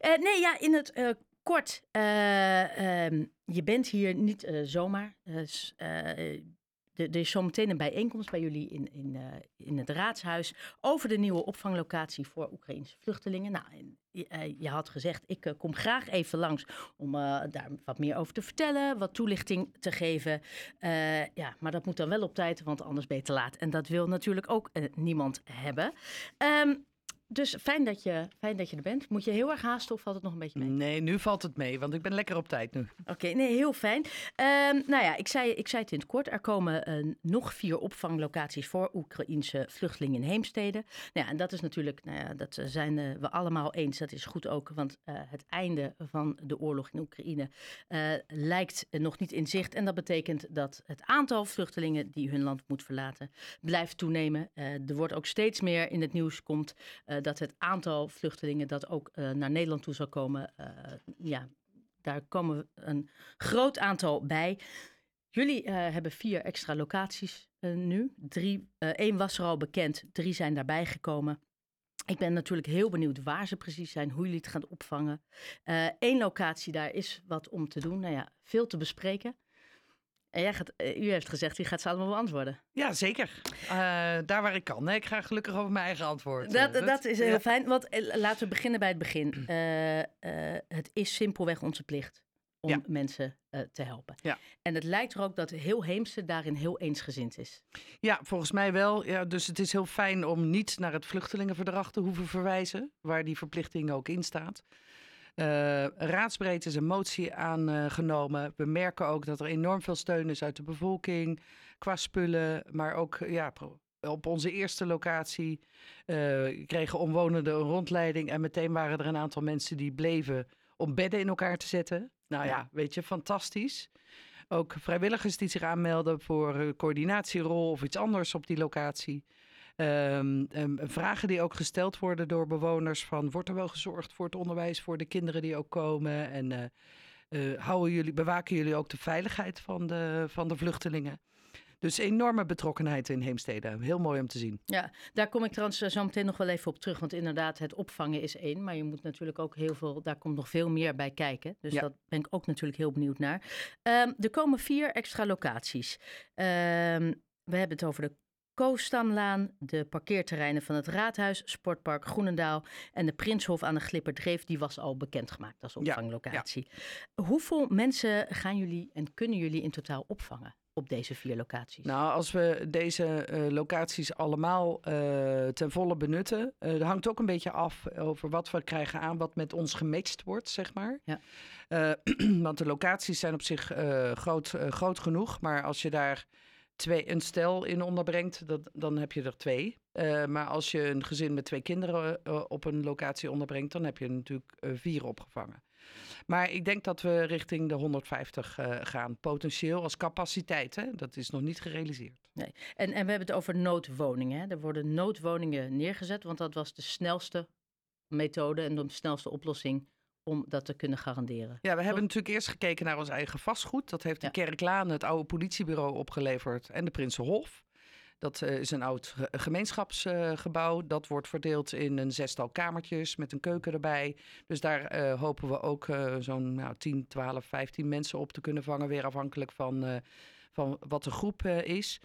nee, ja, in het uh, kort. Ehm, je bent hier niet zomaar. Er is zometeen een bijeenkomst bij jullie in, in, in het raadshuis over de nieuwe opvanglocatie voor Oekraïnse vluchtelingen. Nou, je, je had gezegd, ik kom graag even langs om daar wat meer over te vertellen, wat toelichting te geven. ja, maar dat moet dan wel op tijd, want anders te laat. En dat wil natuurlijk ook niemand hebben. Um, dus fijn dat, je, fijn dat je er bent. Moet je heel erg haasten of valt het nog een beetje mee? Nee, nu valt het mee, want ik ben lekker op tijd nu. Oké, nee, heel fijn. Um, nou ja, ik zei, ik zei het in het kort. Er komen uh, nog vier opvanglocaties voor Oekraïense vluchtelingen in Heemstede. Nou ja, en dat is natuurlijk, nou ja, dat zijn uh, we allemaal eens. Dat is goed ook, want uh, het einde van de oorlog in Oekraïne lijkt nog niet in zicht. En dat betekent dat het aantal vluchtelingen die hun land moet verlaten blijft toenemen. er wordt ook steeds meer in het nieuws komt eh, dat het aantal vluchtelingen dat ook uh, naar Nederland toe zal komen, uh, ja, daar komen een groot aantal bij. Jullie hebben vier extra locaties nu. Drie, één was er al bekend, drie zijn daarbij gekomen. Ik ben natuurlijk heel benieuwd waar ze precies zijn, hoe jullie het gaan opvangen. Eén locatie, daar is wat om te doen. Nou ja, veel te bespreken. En jij gaat, eh, u heeft gezegd, u gaat ze allemaal beantwoorden. Ja, zeker. Uh, daar waar ik kan. Nee, ik ga gelukkig over mijn eigen antwoord. Dat, uh, dat is heel fijn. Want laten we beginnen bij het begin. het is simpelweg onze plicht om ja. mensen te helpen. Ja. En het lijkt er ook dat heel Heemse daarin heel eensgezind is. Ja, volgens mij wel. Ja, dus het is heel fijn om niet naar het vluchtelingenverdrag te hoeven verwijzen, waar die verplichting ook in staat. Uh, raadsbreed is een motie aangenomen. We merken ook dat er enorm veel steun is uit de bevolking qua spullen, maar ook ja, op onze eerste locatie uh, kregen omwonenden een rondleiding en meteen waren er een aantal mensen die bleven om bedden in elkaar te zetten. Nou ja, weet je, fantastisch. Ook vrijwilligers die zich aanmelden voor een coördinatierol of iets anders op die locatie. Um, um, vragen die ook gesteld worden door bewoners van wordt er wel gezorgd voor het onderwijs voor de kinderen die ook komen en uh, uh, houden jullie, bewaken jullie ook de veiligheid van de, van de vluchtelingen? Dus enorme betrokkenheid in Heemstede. Heel mooi om te zien. Ja, daar kom ik trouwens zo meteen nog wel even op terug. Want inderdaad, het opvangen is één. Maar je moet natuurlijk ook heel veel, daar komt nog veel meer bij kijken. Dus ja. dat ben ik ook natuurlijk heel benieuwd naar. Um, er komen vier extra locaties. Um, we hebben het over de Koostamlaan, de parkeerterreinen van het Raadhuis, Sportpark Groenendaal en de Prinshof aan de Glipperdreef, die was al bekendgemaakt als opvanglocatie. Ja, ja. Hoeveel mensen gaan jullie en kunnen jullie in totaal opvangen? op deze vier locaties? Nou, als we deze uh, locaties allemaal uh, ten volle benutten, uh, dat hangt ook een beetje af over wat we krijgen aan, wat met ons gematcht wordt, zeg maar. Ja. want de locaties zijn op zich groot, groot genoeg, maar als je daar twee, een stel in onderbrengt, dat, dan heb je er twee. Uh, maar als je een gezin met twee kinderen uh, op een locatie onderbrengt, dan heb je natuurlijk vier opgevangen. Maar ik denk dat we richting de 150 gaan, potentieel als capaciteit. Hè? Dat is nog niet gerealiseerd. Nee. En, en we hebben het over noodwoningen. Hè? Er worden noodwoningen neergezet, want dat was de snelste methode en de snelste oplossing om dat te kunnen garanderen. Ja, we hebben natuurlijk eerst gekeken naar ons eigen vastgoed. Dat heeft de ja. Kerklaan, het oude politiebureau, opgeleverd en de Prinsenhof. Dat uh, is een oud gemeenschapsgebouw. Dat wordt verdeeld in een zestal kamertjes met een keuken erbij. Dus daar uh, hopen we ook zo'n nou, 10, 12, 15 mensen op te kunnen vangen. Weer afhankelijk van, van wat de groep is.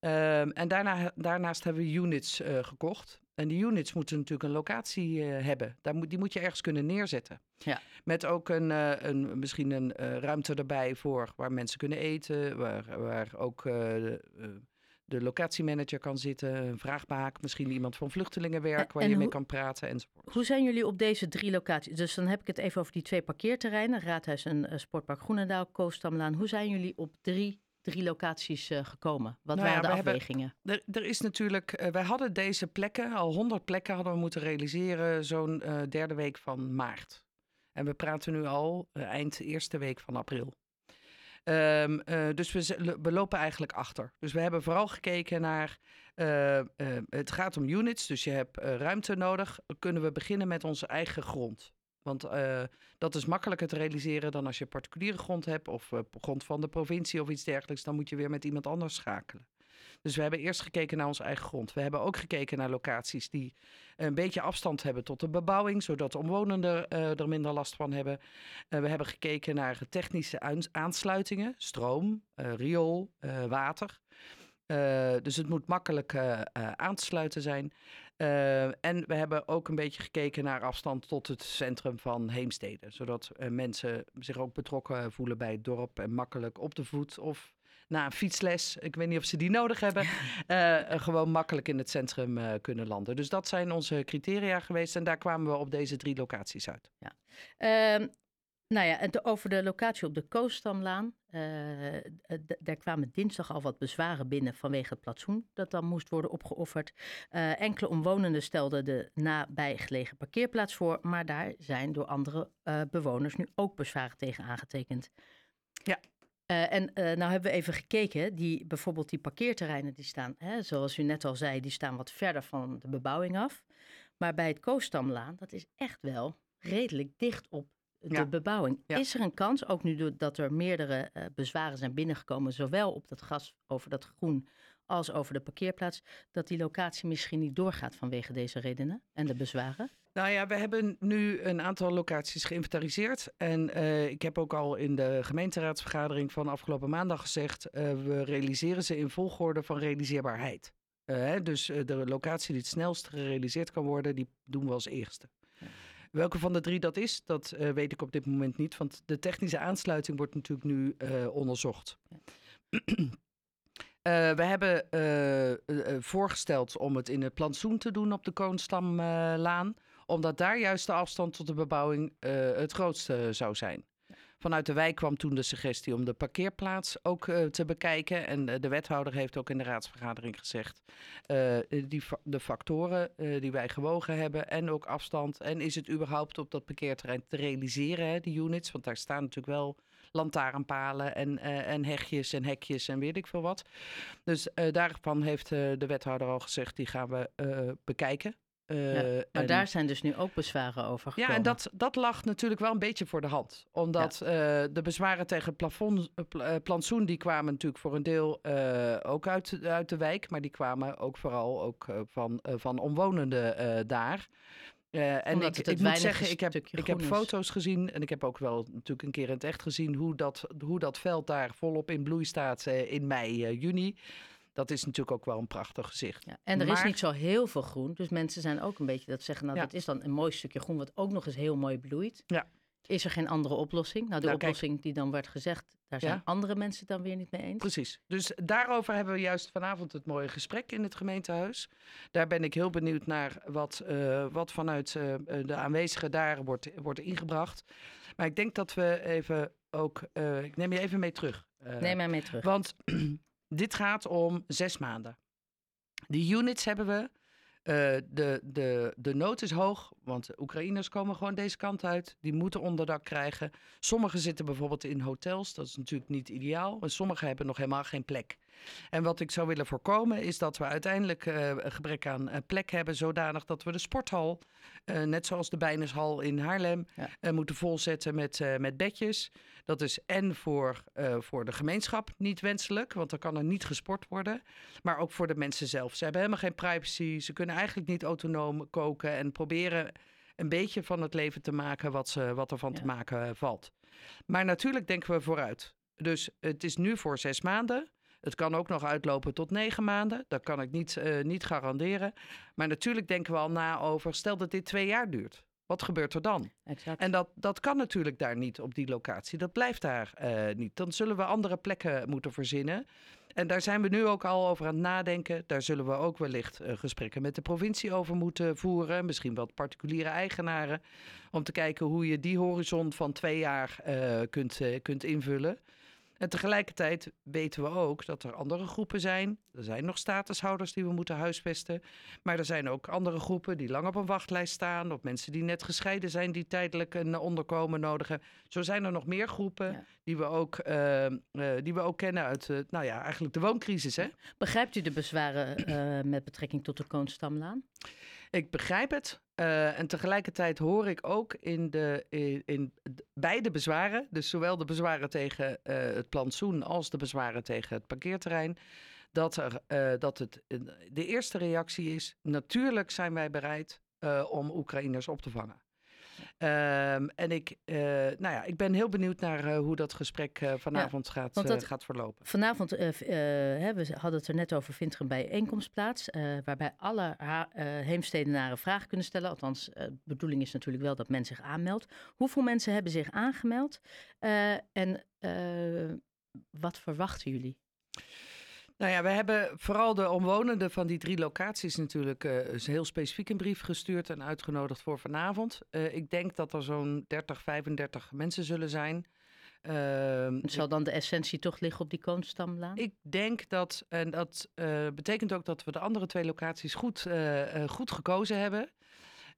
Ehm, en daarna, daarnaast hebben we units gekocht. En die units moeten natuurlijk een locatie uh, hebben. Daar moet, die moet je ergens kunnen neerzetten. Ja. Met ook een, uh, een, misschien een uh, ruimte erbij voor waar mensen kunnen eten. Waar, waar ook de, locatiemanager kan zitten. Een vraagbaak. Misschien iemand van vluchtelingenwerk waar en je mee kan praten enzovoort. Hoe zijn jullie op deze drie locaties? Dus dan heb ik het even over die twee parkeerterreinen. Raadhuis en Sportpark Groenendaal, Koostamlaan. Hoe zijn jullie op drie drie locaties uh, gekomen? Wat nou waren ja, de afwegingen? Hebben, er, er, is natuurlijk, uh, wij hadden deze plekken, al 100 plekken hadden we moeten realiseren, zo'n uh, derde week van maart. En we praten nu al eind eerste week van april. Um, dus we, we, lopen eigenlijk achter. Dus we hebben vooral gekeken naar. het gaat om units, dus je hebt ruimte nodig. Kunnen we beginnen met onze eigen grond? Want uh, dat is makkelijker te realiseren dan als je particuliere grond hebt of uh, grond van de provincie of iets dergelijks. Dan moet je weer met iemand anders schakelen. Dus we hebben eerst gekeken naar onze eigen grond. We hebben ook gekeken naar locaties die een beetje afstand hebben tot de bebouwing, zodat de omwonenden uh, er minder last van hebben. Uh, we hebben gekeken naar technische aansluitingen, stroom, uh, riool, water. dus het moet makkelijk aan te sluiten zijn. En we hebben ook een beetje gekeken naar afstand tot het centrum van Heemstede. Zodat mensen zich ook betrokken voelen bij het dorp en makkelijk op de voet of na een fietsles, ik weet niet of ze die nodig hebben, uh, gewoon makkelijk in het centrum uh, kunnen landen. Dus dat zijn onze criteria geweest en daar kwamen we op deze drie locaties uit. Ja. Uh, nou ja, en over de locatie op de Koostamlaan, uh, daar kwamen dinsdag al wat bezwaren binnen vanwege het plantsoen dat dan moest worden opgeofferd. enkele omwonenden stelden de nabijgelegen parkeerplaats voor, maar daar zijn door andere bewoners nu ook bezwaren tegen aangetekend. Ja, en nou hebben we even gekeken, die, bijvoorbeeld die parkeerterreinen die staan, hè, zoals u net al zei, die staan wat verder van de bebouwing af. Maar bij het Koostamlaan, dat is echt wel redelijk dicht op de bebouwing. Is er een kans, ook nu dat er meerdere uh, bezwaren zijn binnengekomen, zowel op dat gas over dat groen als over de parkeerplaats, dat die locatie misschien niet doorgaat vanwege deze redenen en de bezwaren? Nou ja, we hebben nu een aantal locaties geïnventariseerd. En uh, ik heb ook al in de gemeenteraadsvergadering van afgelopen maandag gezegd: uh, we realiseren ze in volgorde van realiseerbaarheid. Uh, dus de locatie die het snelst gerealiseerd kan worden, die doen we als eerste. Welke van de drie dat is, dat weet ik op dit moment niet. Want de technische aansluiting wordt natuurlijk nu onderzocht. Ja. Uh, we hebben uh, voorgesteld om het in het plantsoen te doen op de Koonstamlaan. omdat daar juist de afstand tot de bebouwing het grootste zou zijn. Vanuit de wijk kwam toen de suggestie om de parkeerplaats ook te bekijken. En de wethouder heeft ook in de raadsvergadering gezegd... die, de factoren die wij gewogen hebben en ook afstand... en is het überhaupt op dat parkeerterrein te realiseren, hè, die units? Want daar staan natuurlijk wel lantaarnpalen en, uh, en hegjes en hekjes en weet ik veel wat. Dus daarvan heeft de wethouder al gezegd, die gaan we bekijken. Ja, maar en, daar zijn dus nu ook bezwaren over gekomen. Ja, en dat, dat lag natuurlijk wel een beetje voor de hand. Omdat ja. de bezwaren tegen plafond, plantsoen... die kwamen natuurlijk voor een deel ook uit, uit de wijk... maar die kwamen ook vooral ook, van, van omwonenden daar... Uh, en ik, ik moet zeggen, ik heb, ik heb foto's gezien en ik heb ook wel natuurlijk een keer in het echt gezien hoe dat, hoe dat veld daar volop in bloei staat uh, in mei, uh, juni. Dat is natuurlijk ook wel een prachtig gezicht. Ja, en er maar... is niet zo heel veel groen, dus mensen zijn ook een beetje dat zeggen, nou ja. dat is dan een mooi stukje groen wat ook nog eens heel mooi bloeit. Ja. Is er geen andere oplossing? Nou, de nou, oplossing kijk. die dan werd gezegd, daar zijn ja. andere mensen dan weer niet mee eens. Precies. Dus daarover hebben we juist vanavond het mooie gesprek in het gemeentehuis. Daar ben ik heel benieuwd naar wat, uh, wat vanuit uh, de aanwezigen daar wordt, wordt ingebracht. Maar ik denk dat we even ook. Uh, ik neem je even mee terug. neem mij mee terug. Want dit gaat om zes maanden. Die units hebben we. Uh, de, de, de nood is hoog, want de Oekraïners komen gewoon deze kant uit. Die moeten onderdak krijgen. Sommigen zitten bijvoorbeeld in hotels, dat is natuurlijk niet ideaal. En sommigen hebben nog helemaal geen plek. En wat ik zou willen voorkomen is dat we uiteindelijk uh, een gebrek aan uh, plek hebben, zodanig dat we de sporthal, uh, net zoals de Bijnershal in Haarlem, ja. moeten volzetten met, met bedjes. Dat is en voor, voor de gemeenschap niet wenselijk, want dan kan er niet gesport worden. Maar ook voor de mensen zelf. Ze hebben helemaal geen privacy, ze kunnen eigenlijk niet autonoom koken en proberen een beetje van het leven te maken wat, ze, wat er van ja. te maken valt. Maar natuurlijk denken we vooruit. Dus het is nu voor zes maanden. Het kan ook nog uitlopen tot negen maanden. Dat kan ik niet, uh, niet garanderen. Maar natuurlijk denken we al na over, stel dat dit twee jaar duurt. Wat gebeurt er dan? Exact. En dat, dat kan natuurlijk daar niet op die locatie. Dat blijft daar uh, niet. Dan zullen we andere plekken moeten verzinnen. En daar zijn we nu ook al over aan het nadenken. Daar zullen we ook wellicht uh, gesprekken met de provincie over moeten voeren. Misschien wat particuliere eigenaren. Om te kijken hoe je die horizon van twee jaar uh, kunt, kunt invullen. En tegelijkertijd weten we ook dat er andere groepen zijn. Er zijn nog statushouders die we moeten huisvesten. Maar er zijn ook andere groepen die lang op een wachtlijst staan. Of mensen die net gescheiden zijn, die tijdelijk een onderkomen nodig hebben. Zo zijn er nog meer groepen ja. die, we ook, uh, uh, die we ook kennen uit uh, nou ja, eigenlijk de wooncrisis. Hè? Begrijpt u de bezwaren met betrekking tot de Koonstamlaan? Ik begrijp het. Uh, en tegelijkertijd hoor ik ook in, de, in, in beide bezwaren, dus zowel de bezwaren tegen uh, het plantsoen als de bezwaren tegen het parkeerterrein, dat, er, uh, dat het de eerste reactie is: natuurlijk zijn wij bereid om Oekraïners op te vangen. Um, en ik, uh, nou ja, ik ben heel benieuwd naar uh, hoe dat gesprek uh, vanavond ja, gaat, dat, gaat verlopen. Vanavond, hè, we hadden het er net over, vindt er een bijeenkomst plaats. waarbij alle heemstedenaren vragen kunnen stellen. Althans, de bedoeling is natuurlijk wel dat men zich aanmeldt. Hoeveel mensen hebben zich aangemeld? en wat verwachten jullie? Nou ja, we hebben vooral de omwonenden van die drie locaties natuurlijk uh, heel specifiek een brief gestuurd en uitgenodigd voor vanavond. Uh, ik denk dat er zo'n 30, 35 mensen zullen zijn. Uh, Zal dan de essentie toch liggen op die Koonstamlaan? Ik denk dat, en dat uh, betekent ook dat we de andere twee locaties goed, goed gekozen hebben.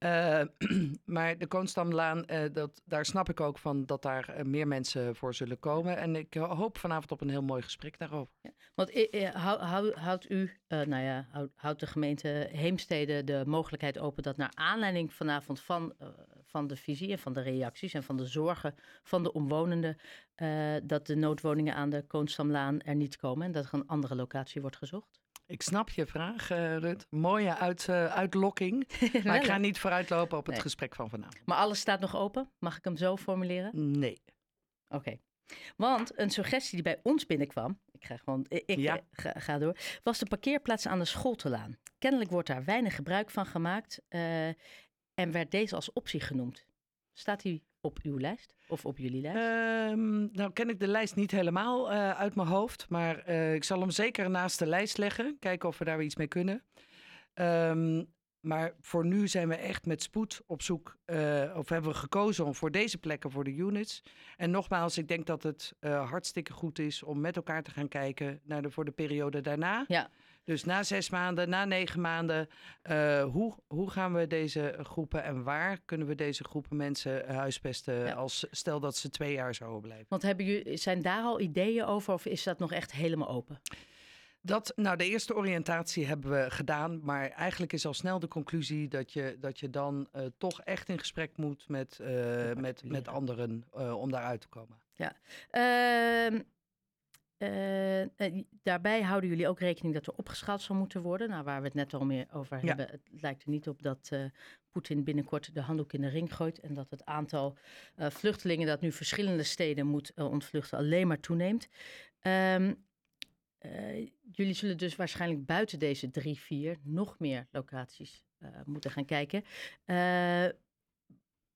Uh, maar de Koonstamlaan, uh, dat, daar snap ik ook van dat daar uh, meer mensen voor zullen komen. En ik hoop vanavond op een heel mooi gesprek daarover. Want houdt houd u, nou ja, houdt houd de gemeente Heemstede de mogelijkheid open dat naar aanleiding vanavond van, van de visie en van de reacties en van de zorgen van de omwonenden, dat de noodwoningen aan de Koonstamlaan er niet komen en dat er een andere locatie wordt gezocht? Ik snap je vraag, uh, Rut. Mooie uit, uh, uitlokking. maar ik ga niet vooruitlopen op het gesprek van vanavond. Maar alles staat nog open? Mag ik hem zo formuleren? Nee. Oké. Want een suggestie die bij ons binnenkwam, ik ga gewoon, ik, ja. ga, ga, door, was de parkeerplaats aan de Scholtelaan. Kennelijk wordt daar weinig gebruik van gemaakt uh, en werd deze als optie genoemd. Staat die op uw lijst of op jullie lijst? Um, nou ken ik de lijst niet helemaal uh, uit mijn hoofd, maar uh, ik zal hem zeker naast de lijst leggen. Kijken of we daar iets mee kunnen. Um, maar voor nu zijn we echt met spoed op zoek, uh, of hebben we gekozen om voor deze plekken voor de units. En nogmaals, ik denk dat het hartstikke goed is om met elkaar te gaan kijken naar de, voor de periode daarna. Ja. Dus na zes maanden, na negen maanden, uh, hoe, hoe gaan we deze groepen en waar kunnen we deze groepen mensen huisvesten als stel dat ze twee jaar zouden blijven? Want hebben jullie, zijn daar al ideeën over of is dat nog echt helemaal open? Dat, nou, de eerste oriëntatie hebben we gedaan, maar eigenlijk is al snel de conclusie dat je, dat je dan uh, toch echt in gesprek moet met, uh, met, met anderen uh, om daaruit te komen. Ja, uh, daarbij houden jullie ook rekening dat er opgeschaald zal moeten worden. Nou, waar we het net al meer over ja. hebben. Het lijkt er niet op dat uh, Poetin binnenkort de handdoek in de ring gooit. En dat het aantal vluchtelingen dat nu verschillende steden moet ontvluchten alleen maar toeneemt. Um, jullie zullen dus waarschijnlijk buiten deze drie, vier nog meer locaties moeten gaan kijken.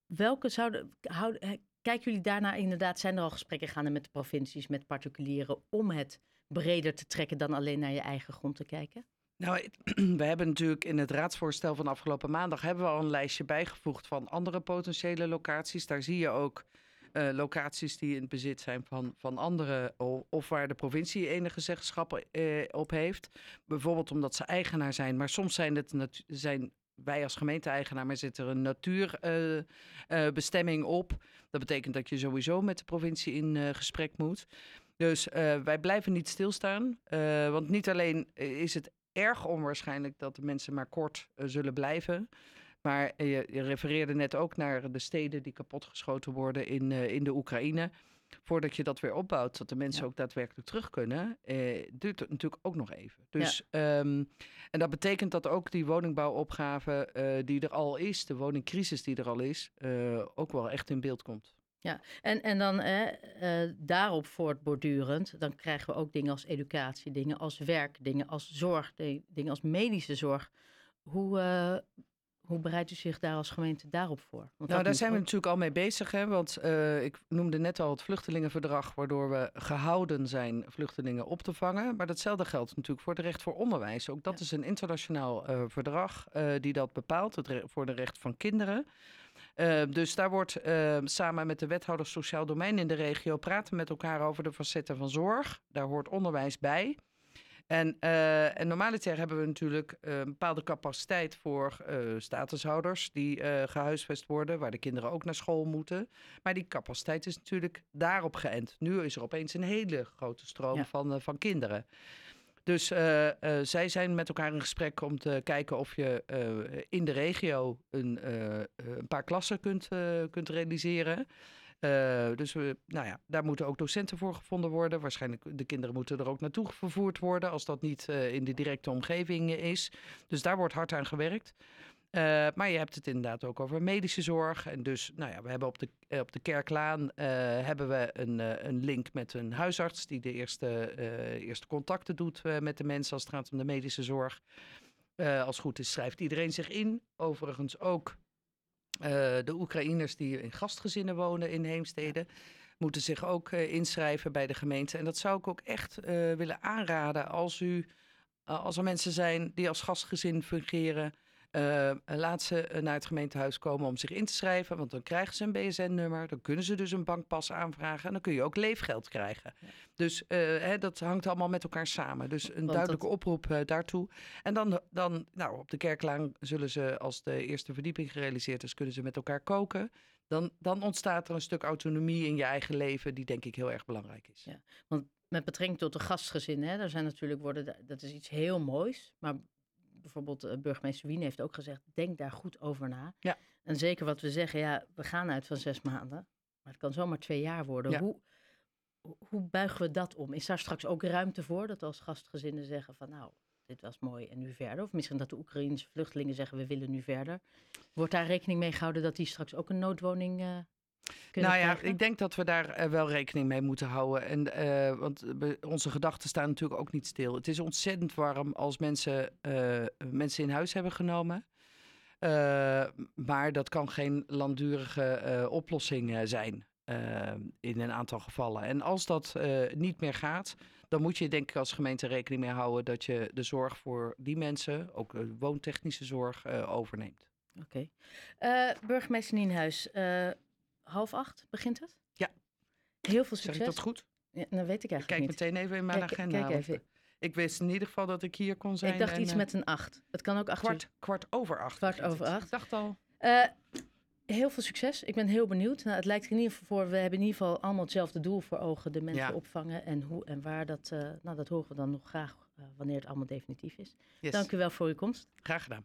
welke zouden, houden, Kijken jullie daarna inderdaad, zijn er al gesprekken gaande met de provincies, met particulieren, om het breder te trekken dan alleen naar je eigen grond te kijken? Nou, we hebben natuurlijk in het raadsvoorstel van afgelopen maandag hebben we al een lijstje bijgevoegd van andere potentiële locaties. Daar zie je ook uh, locaties die in het bezit zijn van, van anderen of waar de provincie enige zeggenschap uh, op heeft. Bijvoorbeeld omdat ze eigenaar zijn, maar soms zijn het zijn wij als gemeente-eigenaar, maar zit er een natuurbestemming uh, op. Dat betekent dat je sowieso met de provincie in uh, gesprek moet. Dus wij blijven niet stilstaan. want niet alleen is het erg onwaarschijnlijk dat de mensen maar kort zullen blijven. Maar je, je, refereerde net ook naar de steden die kapotgeschoten worden in, in de Oekraïne voordat je dat weer opbouwt, dat de mensen ook daadwerkelijk terug kunnen, eh, duurt het natuurlijk ook nog even. Dus, ja. um, en dat betekent dat ook die woningbouwopgave uh, die er al is, de woningcrisis die er al is, uh, ook wel echt in beeld komt. Ja, en, en dan eh, daarop voortbordurend, dan krijgen we ook dingen als educatie, dingen als werk, dingen als zorg, dingen als medische zorg. Hoe, hoe bereidt u zich daar als gemeente daarop voor? Want nou, daar zijn we natuurlijk al mee bezig. Hè? Want uh, ik noemde net al het vluchtelingenverdrag, waardoor we gehouden zijn vluchtelingen op te vangen. Maar datzelfde geldt natuurlijk voor het recht voor onderwijs. Ook dat ja. is een internationaal uh, verdrag uh, die dat bepaalt, het voor de recht van kinderen. dus daar wordt samen met de wethouders sociaal domein in de regio praten met elkaar over de facetten van zorg. Daar hoort onderwijs bij. En, uh, en normaliter hebben we natuurlijk uh, een bepaalde capaciteit voor uh, statushouders die gehuisvest worden, waar de kinderen ook naar school moeten. Maar die capaciteit is natuurlijk daarop geënt. Nu is er opeens een hele grote stroom ja. van, van kinderen. Dus zij zijn met elkaar in gesprek om te kijken of je in de regio een, een paar klassen kunt, kunt realiseren. Uh, dus we, nou ja, daar moeten ook docenten voor gevonden worden. Waarschijnlijk de kinderen moeten er ook naartoe vervoerd worden als dat niet uh, in de directe omgeving is. Dus daar wordt hard aan gewerkt. Maar je hebt het inderdaad ook over medische zorg. En dus, nou ja, we hebben op de, op de Kerklaan hebben we een, een link met een huisarts die de eerste, eerste contacten doet met de mensen als het gaat om de medische zorg. als het goed is, schrijft iedereen zich in. Overigens ook de Oekraïners die in gastgezinnen wonen in Heemstede. Moeten zich ook inschrijven bij de gemeente. En dat zou ik ook echt willen aanraden als u, als er mensen zijn die als gastgezin fungeren. Uh, laat ze naar het gemeentehuis komen om zich in te schrijven. Want dan krijgen ze een BSN-nummer. Dan kunnen ze dus een bankpas aanvragen. En dan kun je ook leefgeld krijgen. Ja. Dus uh, hè, dat hangt allemaal met elkaar samen. Dus een want duidelijke dat... oproep uh, daartoe. En dan, dan nou, op de kerklaan zullen ze, als de eerste verdieping gerealiseerd is, kunnen ze met elkaar koken. Dan, dan ontstaat er een stuk autonomie in je eigen leven, die denk ik heel erg belangrijk is. Ja, want met betrekking tot de gastgezinnen, hè, daar zijn natuurlijk worden, dat is iets heel moois. Maar bijvoorbeeld uh, burgemeester Wien heeft ook gezegd, denk daar goed over na. Ja. En zeker wat we zeggen, ja, we gaan uit van zes maanden, maar het kan zomaar twee jaar worden. Ja. Hoe, hoe buigen we dat om? Is daar straks ook ruimte voor dat als gastgezinnen zeggen van nou, dit was mooi en nu verder? Of misschien dat de Oekraïnse vluchtelingen zeggen we willen nu verder. Wordt daar rekening mee gehouden dat die straks ook een noodwoning uh, nou ja, krijgen? ik denk dat we daar uh, wel rekening mee moeten houden. En, uh, want onze gedachten staan natuurlijk ook niet stil. Het is ontzettend warm als mensen uh, mensen in huis hebben genomen. maar dat kan geen langdurige oplossing zijn in een aantal gevallen. En als dat niet meer gaat, dan moet je denk ik als gemeente rekening mee houden dat je de zorg voor die mensen, ook de woontechnische zorg, overneemt. Oké. Okay. burgemeester Nienhuis, half acht begint het? Ja. Heel veel succes. Zeg ik dat goed? Ja, dat weet ik eigenlijk kijk niet. meteen even in mijn kijk, agenda. Kijk even. Ik wist in ieder geval dat ik hier kon zijn. Ik dacht en, iets met een acht. Het kan ook acht kwart, uur. kwart over acht. Kwart over acht. Ik dacht al. Uh, heel veel succes. Ik ben heel benieuwd. Nou, het lijkt er in ieder geval voor. We hebben in ieder geval allemaal hetzelfde doel voor ogen. De mensen Ja. opvangen. En hoe en waar. Dat, uh, nou, dat horen we dan nog graag uh, wanneer het allemaal definitief is. Yes. Dank u wel voor uw komst. Graag gedaan.